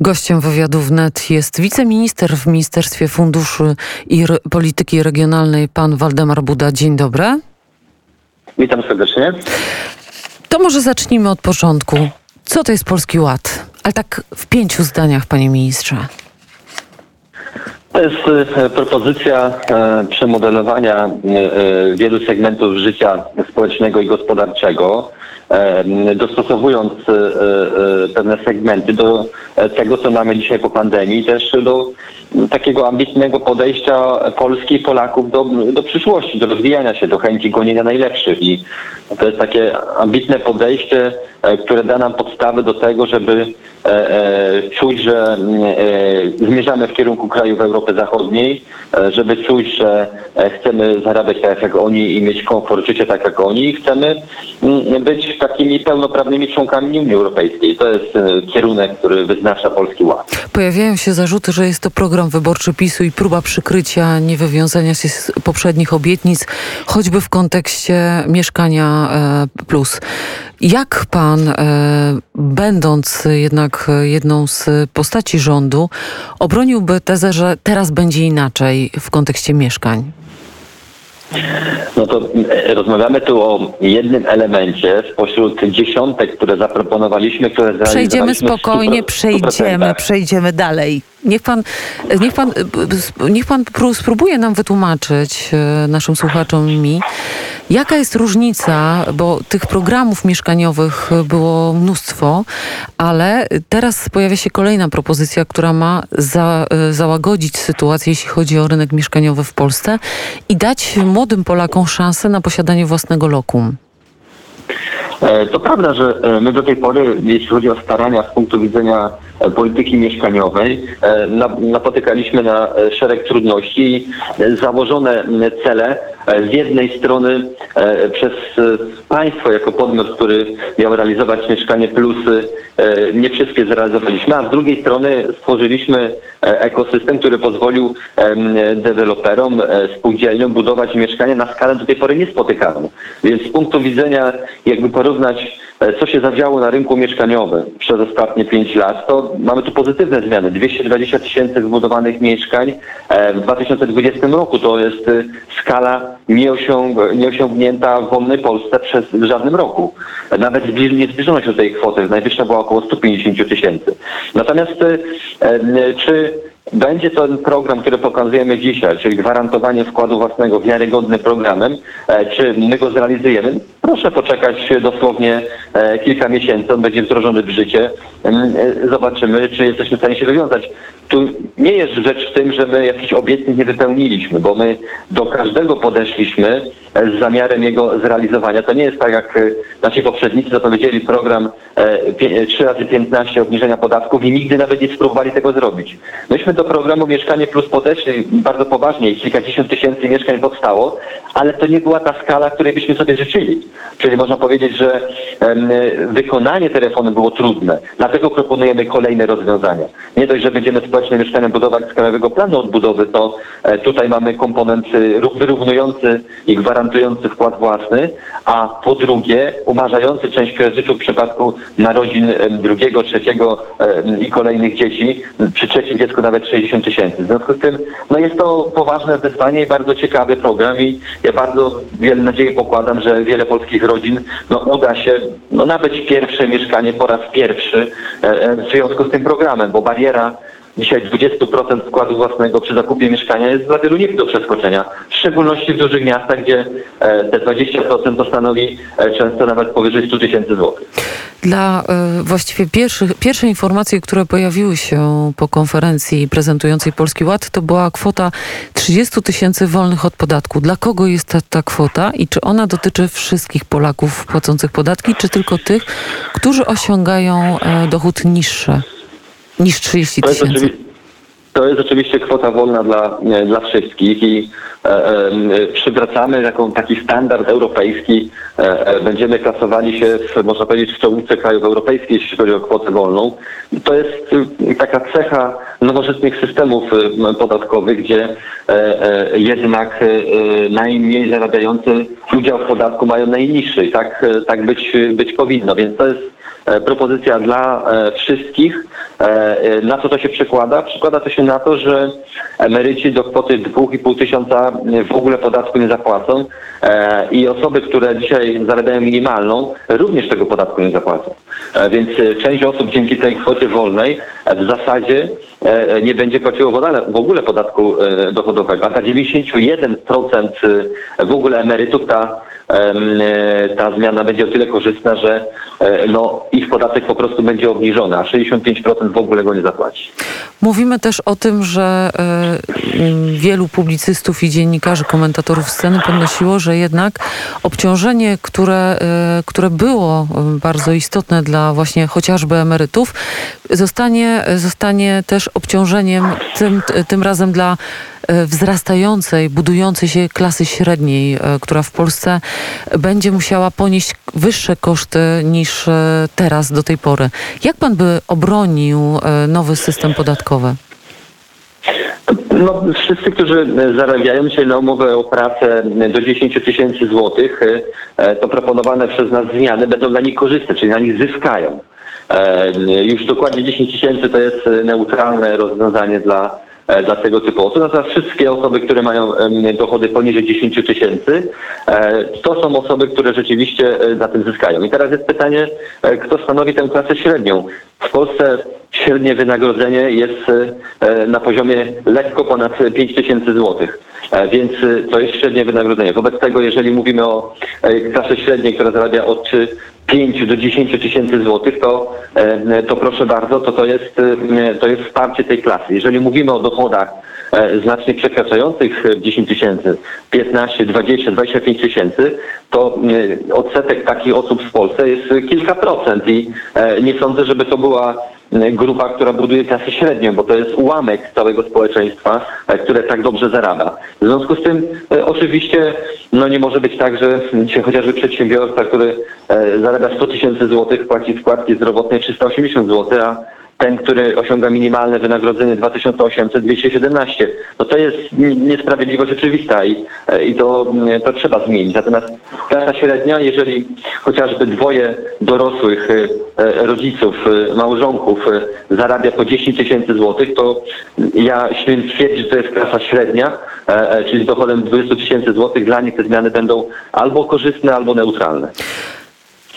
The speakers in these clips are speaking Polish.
Gościem wywiadu wnet jest wiceminister w Ministerstwie Funduszy i Re Polityki Regionalnej, pan Waldemar Buda. Dzień dobry. Witam serdecznie. To może zacznijmy od początku. Co to jest Polski Ład? Ale tak w pięciu zdaniach, panie ministrze. To jest e, propozycja e, przemodelowania e, wielu segmentów życia społecznego i gospodarczego, dostosowując pewne segmenty do tego, co mamy dzisiaj po pandemii, też do takiego ambitnego podejścia Polski i Polaków do, do przyszłości, do rozwijania się, do chęci gonienia najlepszych. I to jest takie ambitne podejście, które da nam podstawy do tego, żeby czuć, że zmierzamy w kierunku krajów Europy Zachodniej, żeby czuć, że chcemy zarabiać tak jak oni i mieć komfort życia tak jak oni i chcemy być takimi pełnoprawnymi członkami Unii Europejskiej. To jest kierunek, który wyznacza Polski Ład. Pojawiają się zarzuty, że jest to program wyborczy PiSu i próba przykrycia niewywiązania się z poprzednich obietnic, choćby w kontekście mieszkania plus. Jak pan, będąc jednak jedną z postaci rządu, obroniłby tezę, że teraz będzie inaczej w kontekście mieszkań? No to e, rozmawiamy tu o jednym elemencie spośród dziesiątek, które zaproponowaliśmy, które Przejdziemy spokojnie, przejdziemy, przejdziemy dalej. Niech pan, niech pan, niech pan spróbuje nam wytłumaczyć, e, naszym słuchaczom i mi, jaka jest różnica, bo tych programów mieszkaniowych było mnóstwo, ale teraz pojawia się kolejna propozycja, która ma za, e, załagodzić sytuację, jeśli chodzi o rynek mieszkaniowy w Polsce i dać młodym Polakom szansę na posiadanie własnego lokum. E, to prawda, że my do tej pory, jeśli chodzi o starania z punktu widzenia polityki mieszkaniowej, napotykaliśmy na szereg trudności założone cele z jednej strony e, przez państwo jako podmiot, który miał realizować mieszkanie plusy, e, nie wszystkie zrealizowaliśmy, a z drugiej strony stworzyliśmy e, ekosystem, który pozwolił deweloperom, spółdzielniom budować mieszkania na skalę do tej pory niespotykaną. Więc z punktu widzenia, jakby porównać, co się zadziało na rynku mieszkaniowym przez ostatnie 5 lat, to mamy tu pozytywne zmiany. 220 tysięcy zbudowanych mieszkań w 2020 roku to jest skala nieosiągnięta w wolnej Polsce przez żadnym roku. Nawet nie zbliżono się do tej kwoty. Najwyższa była około 150 tysięcy. Natomiast e, czy będzie ten program, który pokazujemy dzisiaj, czyli gwarantowanie wkładu własnego wiarygodnym programem. E, czy my go zrealizujemy? Proszę poczekać dosłownie e, kilka miesięcy, on będzie wdrożony w życie. Zobaczymy, czy jesteśmy w stanie się wywiązać tu nie jest rzecz w tym, że my jakichś obietnic nie wypełniliśmy, bo my do każdego podeszliśmy z zamiarem jego zrealizowania. To nie jest tak, jak e, nasi poprzednicy zapowiedzieli program 3 e, razy 15 obniżenia podatków i nigdy nawet nie spróbowali tego zrobić. Myśmy do programu Mieszkanie Plus podeszli bardzo poważnie i kilkadziesiąt tysięcy mieszkań powstało, ale to nie była ta skala, której byśmy sobie życzyli. Czyli można powiedzieć, że wykonanie tej reformy było trudne. Dlatego proponujemy kolejne rozwiązania. Nie dość, że będziemy społeczne mieszkania budować z Krajowego Planu Odbudowy, to e, tutaj mamy komponent wyrównujący i gwarantujący wkład własny, a po drugie umarzający część kredytu w przypadku narodzin drugiego, trzeciego i kolejnych dzieci. Przy trzecim dziecku nawet 60 tysięcy. W związku z tym no jest to poważne wyzwanie i bardzo ciekawy program i ja bardzo wiele nadziei pokładam, że wiele polskich rodzin no, uda się no, nabyć pierwsze mieszkanie po raz pierwszy e, e, w związku z tym programem, bo bariera dzisiaj 20% wkładu własnego przy zakupie mieszkania jest dla wielu nie do przeskoczenia. W szczególności w dużych miastach, gdzie e, te 20% to stanowi często nawet powyżej 100 tysięcy złotych. Dla właściwie pierwszych, pierwsze informacje, które pojawiły się po konferencji prezentującej Polski Ład, to była kwota 30 tysięcy wolnych od podatku. Dla kogo jest ta, ta kwota i czy ona dotyczy wszystkich Polaków płacących podatki, czy tylko tych, którzy osiągają dochód niższy? Niż 30 tysięcy. To jest oczywiście kwota wolna dla, dla wszystkich i e, e, przywracamy jaką, taki standard europejski. E, e, będziemy klasowali się, w, można powiedzieć, w czołówce krajów europejskich, jeśli chodzi o kwotę wolną. To jest taka cecha nowoczesnych systemów podatkowych, gdzie jednak najmniej zarabiający udział w podatku mają najniższy. Tak, tak być, być powinno, więc to jest propozycja dla wszystkich. Na co to się przekłada? Przekłada to się na to, że emeryci do kwoty 2,5 tysiąca w ogóle podatku nie zapłacą i osoby, które dzisiaj zarabiają minimalną, również tego podatku nie zapłacą. Więc część osób dzięki tej kwocie wolnej w zasadzie nie będzie płaciło w ogóle podatku dochodowego, a ta 91% w ogóle emerytów ta ta zmiana będzie o tyle korzystna, że no, ich podatek po prostu będzie obniżony, a 65% w ogóle go nie zapłaci. Mówimy też o tym, że wielu publicystów i dziennikarzy, komentatorów sceny podnosiło, że jednak obciążenie, które, które było bardzo istotne dla właśnie chociażby emerytów, zostanie, zostanie też obciążeniem tym, tym razem dla wzrastającej, budującej się klasy średniej, która w Polsce będzie musiała ponieść wyższe koszty niż teraz do tej pory. Jak pan by obronił nowy system podatkowy? No, wszyscy, którzy zarabiają się na umowę o pracę do 10 tysięcy złotych, to proponowane przez nas zmiany będą dla nich korzystne, czyli na nich zyskają. Już dokładnie 10 tysięcy to jest neutralne rozwiązanie dla E, dla tego typu osób. Natomiast wszystkie osoby, które mają dochody poniżej 10 tysięcy, e, to są osoby, które rzeczywiście e, na tym zyskają. I teraz jest pytanie, kto stanowi tę klasę średnią. W Polsce średnie wynagrodzenie jest na poziomie lekko ponad 5 tysięcy złotych. Więc to jest średnie wynagrodzenie. Wobec tego, jeżeli mówimy o klasie średniej, która zarabia od 5 do 10 tysięcy złotych, to, e, to proszę bardzo, to to jest, e, to jest wsparcie tej klasy. Jeżeli mówimy o dochodach e, znacznie przekraczających 10 tysięcy, 15, 20, 25 tysięcy, to odsetek takich osób w Polsce jest kilka procent i nie sądzę, żeby to była grupa, która buduje klasę średnią, bo to jest ułamek całego społeczeństwa, które tak dobrze zarabia. W związku z tym oczywiście no nie może być tak, że dzisiaj chociażby przedsiębiorca, który zarabia 100 tysięcy złotych, płaci składki zdrowotne 380 zł, a ten, który osiąga minimalne wynagrodzenie 2800, 217. No to jest niesprawiedliwość oczywista i, i to, to trzeba zmienić. Natomiast klasa średnia, jeżeli chociażby dwoje dorosłych e, rodziców, e, małżonków e, zarabia po 10 tysięcy złotych, to ja śmiem że to jest klasa średnia, czyli z dochodem 20 tysięcy złotych. Dla nich te zmiany będą albo korzystne, albo neutralne.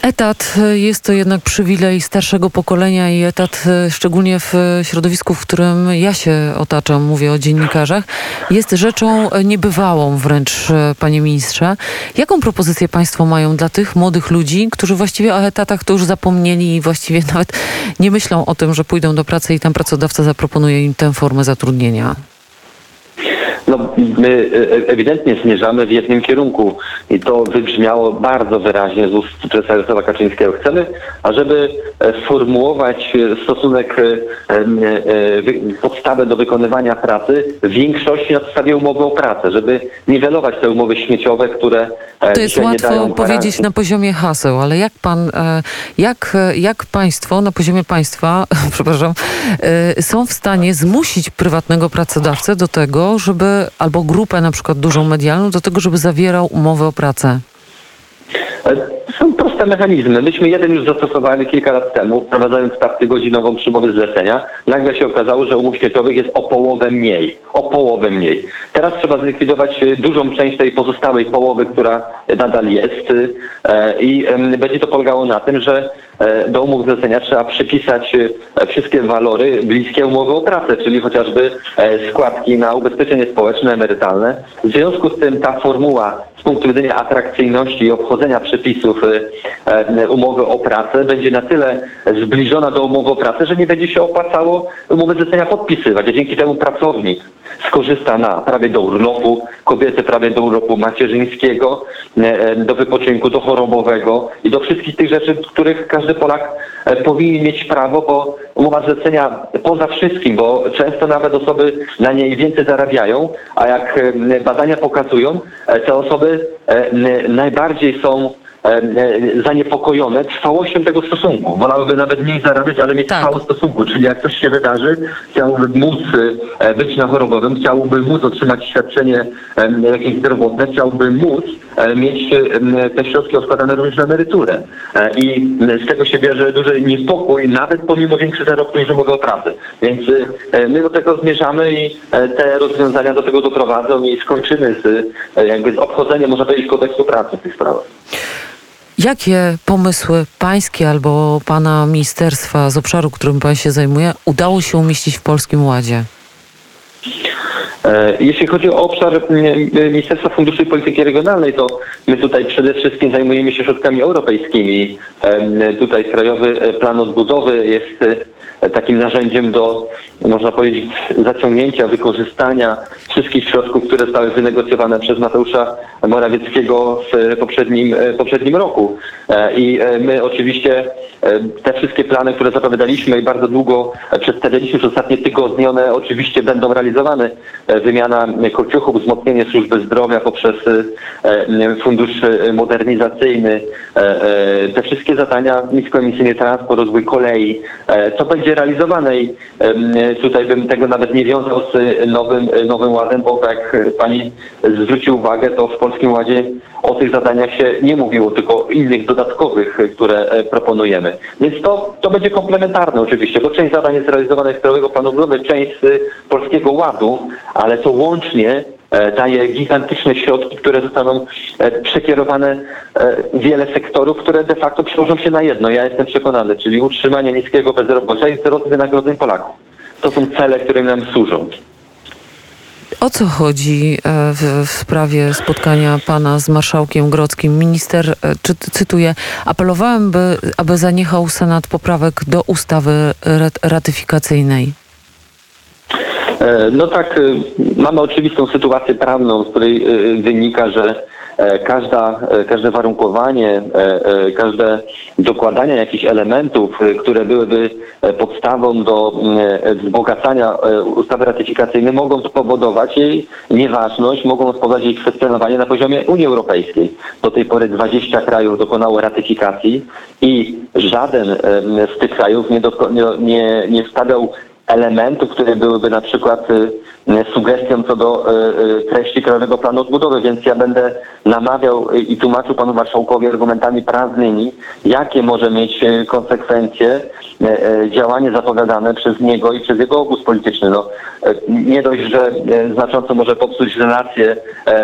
Etat y, jest to jednak przywilej starszego pokolenia i etat, y, szczególnie w środowisku, w którym ja się otaczam, mówię o dziennikarzach, jest rzeczą niebywałą wręcz, y, panie ministrze. Jaką propozycję państwo mają dla tych młodych ludzi, którzy właściwie o etatach to już zapomnieli i właściwie nawet nie myślą o tym, że pójdą do pracy i tam pracodawca zaproponuje im tę formę zatrudnienia? No, my e, e, ewidentnie zmierzamy w jednym kierunku i to wybrzmiało bardzo wyraźnie z ust prezesa Jarosława Kaczyńskiego. Chcemy, ażeby e, sformułować stosunek, podstawę do wykonywania pracy w większości na podstawie umowy o pracę, żeby niwelować te umowy śmieciowe, które To jest łatwo powiedzieć na poziomie haseł, ale jak pan, jak, jak państwo, na poziomie państwa, przepraszam, są w stanie zmusić prywatnego pracodawcę do tego, żeby albo grupę na przykład dużą medialną do tego, żeby zawierał umowę o pracę? Proste mechanizmy. Myśmy jeden już zastosowali kilka lat temu, wprowadzając stawkę godzinową przy umowie zlecenia. Nagle się okazało, że umów światowych jest o połowę mniej. O połowę mniej. Teraz trzeba zlikwidować e, dużą część tej pozostałej połowy, która nadal jest e, i będzie to polegało na tym, że e, do umów zlecenia trzeba przypisać wszystkie walory bliskie umowy o pracę, czyli chociażby składki na ubezpieczenie społeczne, emerytalne. W związku z tym ta formuła z punktu widzenia atrakcyjności i obchodzenia przepisów umowy o pracę będzie na tyle zbliżona do umowy o pracę, że nie będzie się opłacało umowy zlecenia podpisywać, a dzięki temu pracownik skorzysta na prawie do urlopu, kobiety prawie do urlopu macierzyńskiego, do wypoczynku, do chorobowego i do wszystkich tych rzeczy, których każdy Polak e, powinien mieć prawo, bo umowa zlecenia poza wszystkim, bo często nawet osoby na niej więcej zarabiają, a jak badania pokazują, e, te osoby e, najbardziej są e, e, zaniepokojone trwałością tego stosunku. Wolałyby nawet mniej zarabiać, ale mieć Tak. trwało stosunku. Czyli jak coś się wydarzy, chciałby móc e, być na chorobowym, chciałby móc otrzymać świadczenie e, jakieś zdrowotne, chciałby móc e, mieć e, te środki odkładane również na emeryturę. E, I z tego się bierze duży niepokój, nawet pomimo większych zarobków niż wymogą pracy. Więc e, my do tego zmierzamy i e, te rozwiązania do tego doprowadzą i skończymy z, e, jakby z obchodzeniem, można powiedzieć, kodeksu pracy w tych sprawach. Jakie pomysły pańskie albo pana ministerstwa z obszaru, którym pan się zajmuje, udało się umieścić w Polskim Ładzie? E, Jeśli chodzi o obszar Ministerstwa Funduszy i Polityki Regionalnej, to my tutaj przede wszystkim zajmujemy się środkami europejskimi. Tutaj Krajowy Plan Odbudowy jest e, takim narzędziem do, można powiedzieć, zaciągnięcia, wykorzystania wszystkich środków, które zostały wynegocjowane przez Mateusza Morawieckiego w poprzednim, e, poprzednim roku. E, I e, my oczywiście e, te wszystkie plany, które zapowiadaliśmy i bardzo długo e, przedstawialiśmy przez ostatnie tygodnie, one oczywiście będą realizowane. E, Wymiana kociuchów, wzmocnienie służby zdrowia poprzez e, e, fundusz e, modernizacyjny, e, e, te wszystkie zadania, niskoemisyjny transport, rozwój kolei, e, to będzie realizowane i tutaj bym tego nawet nie wiązał z nowym, nowym ładem, bo tak jak pani zwróci uwagę, to w Polskim Ładzie o tych zadaniach się nie mówiło, tylko o innych dodatkowych, które e, proponujemy. Więc to, to będzie komplementarne oczywiście, bo część zadań jest realizowana z Krajowego Planu Odbudowy, część z Polskiego Ładu, ale to łącznie e, daje gigantyczne środki, które zostaną e, przekierowane e, w wiele sektorów, które de facto przełożą się na jedno. Ja jestem przekonany, czyli utrzymanie niskiego bezrobocia i wzrost wynagrodzeń Polaków. To są cele, które nam służą. O co chodzi e, w, w sprawie spotkania pana z marszałkiem Grodzkim? Minister, e, czy, cytuję, apelowałem, by, aby zaniechał Senat poprawek do ustawy rat- ratyfikacyjnej. E, No tak, mamy oczywistą sytuację prawną, z której wynika, że każda, e, każde warunkowanie, e, e, każde dokładanie jakichś elementów, które byłyby e, podstawą do e, wzbogacania e, ustawy ratyfikacyjnej mogą spowodować jej nieważność, mogą spowodować jej kwestionowanie na poziomie Unii Europejskiej. Do tej pory 20 krajów dokonało ratyfikacji i żaden z tych krajów nie, doko- nie, nie, wstawiał elementów, które byłyby na przykład y, y, sugestią co do y, treści Krajowego Planu Odbudowy, więc ja będę namawiał i tłumaczył panu marszałkowi argumentami prawnymi, jakie może mieć konsekwencje działanie zapowiadane przez niego i przez jego obóz polityczny. No, nie dość, że znacząco może popsuć relacje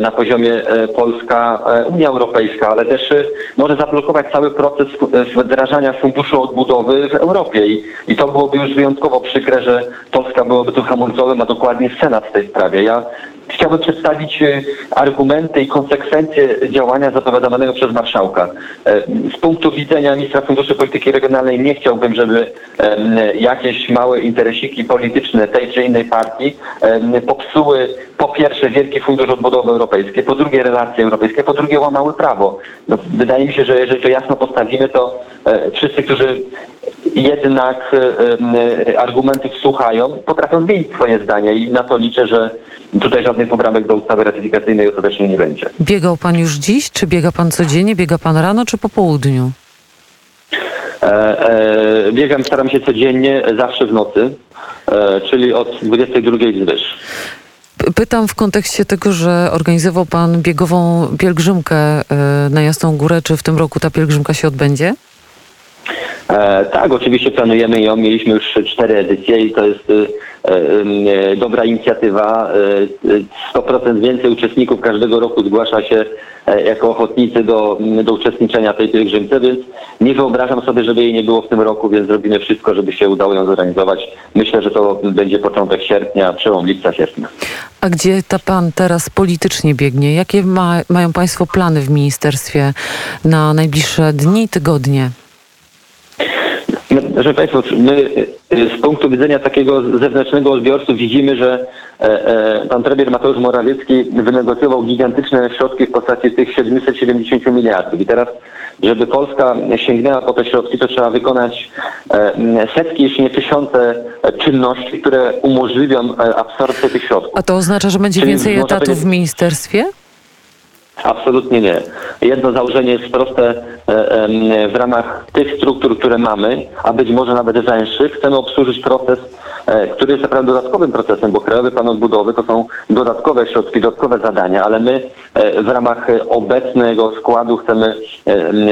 na poziomie Polska-Unia Europejska, ale też może zablokować cały proces wdrażania Funduszu Odbudowy w Europie i to byłoby już wyjątkowo przykre, że Polska byłoby tu hamulcowym, a dokładnie Senat w tej sprawie. Ja chciałbym przedstawić y, argumenty i konsekwencje działania zapowiadanego przez marszałka. E, Z punktu widzenia ministra Funduszy Polityki Regionalnej nie chciałbym, żeby jakieś małe interesiki polityczne tej czy innej partii popsuły po pierwsze Wielki Fundusz Odbudowy Europejskiej, po drugie relacje europejskie, po drugie łamały prawo. No, wydaje mi się, że jeżeli to jasno postawimy, to e, wszyscy, którzy jednak e, e, argumentów słuchają, potrafią zmienić swoje zdanie i na to liczę, że tutaj żadnych poprawek do ustawy ratyfikacyjnej ostatecznie nie będzie. Biegał pan już dziś? Czy biega pan codziennie? Biega pan rano czy po południu? E, e, biegam, staram się codziennie, zawsze w nocy, e, czyli od 22 wzwyż. Pytam w kontekście tego, że organizował pan biegową pielgrzymkę e, na Jasną Górę. Czy w tym roku ta pielgrzymka się odbędzie? E, tak, oczywiście planujemy ją. Mieliśmy już cztery edycje i to jest e, dobra inicjatywa. E, 100% więcej uczestników każdego roku zgłasza się e, jako ochotnicy do, do uczestniczenia tej pielgrzymce, więc nie wyobrażam sobie, żeby jej nie było w tym roku, więc zrobimy wszystko, żeby się udało ją zorganizować. Myślę, że to będzie początek sierpnia, przełom lipca, sierpnia. A gdzie ta pan teraz politycznie biegnie? Jakie ma, mają państwo plany w ministerstwie na najbliższe dni, tygodnie? No, Proszę Państwa, my y, z punktu widzenia takiego zewnętrznego odbiorcy widzimy, że e, e, pan premier Mateusz Morawiecki wynegocjował gigantyczne środki w postaci tych 770 miliardów. I teraz, żeby Polska sięgnęła po te środki, to trzeba wykonać e, setki, jeśli nie tysiące czynności, które umożliwią absorpcję tych środków. A to oznacza, że będzie Czyli więcej etatów w ministerstwie? Absolutnie nie. Jedno założenie jest proste. e, W ramach tych struktur, które mamy, a być może nawet węższych, chcemy obsłużyć proces, e, który jest naprawdę dodatkowym procesem, bo Krajowy Plan Odbudowy to są dodatkowe środki, dodatkowe zadania, ale my e, w ramach obecnego składu chcemy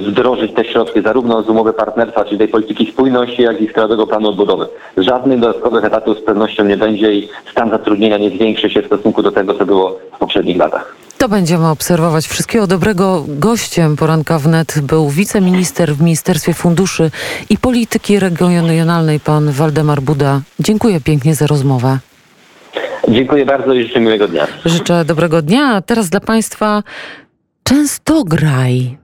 wdrożyć te środki zarówno z umowy partnerstwa, czyli tej polityki spójności, jak i z Krajowego Planu Odbudowy. Żadnych dodatkowych etatów z pewnością nie będzie i stan zatrudnienia nie zwiększy się w stosunku do tego, co było w poprzednich latach. To będziemy obserwować. Wszystkiego dobrego. Gościem poranka wnet był wiceminister w Ministerstwie Funduszy i Polityki Regionalnej, pan Waldemar Buda. Dziękuję pięknie za rozmowę. Dziękuję bardzo i życzę miłego dnia. Życzę dobrego dnia. A teraz dla Państwa Częstograj.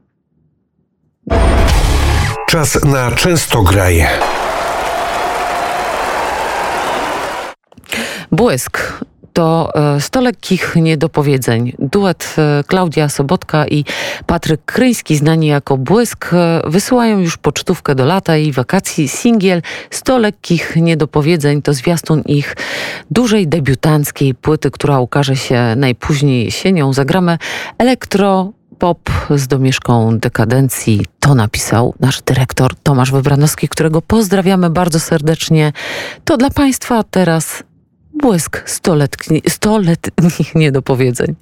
Czas na Częstograj. Błysk. To e, 100 lekkich niedopowiedzeń. Duet e, Klaudia Sobotka i Patryk Kryński, znani jako Błysk, e, wysyłają już pocztówkę do lata i wakacji. Singiel 100 lekkich niedopowiedzeń to zwiastun ich dużej debiutanckiej płyty, która ukaże się najpóźniej jesienią. Zagramy elektro pop z domieszką dekadencji. To napisał nasz dyrektor Tomasz Wybranowski, którego pozdrawiamy bardzo serdecznie. To dla Państwa teraz błysk stoletni, stoletnich niedopowiedzeń.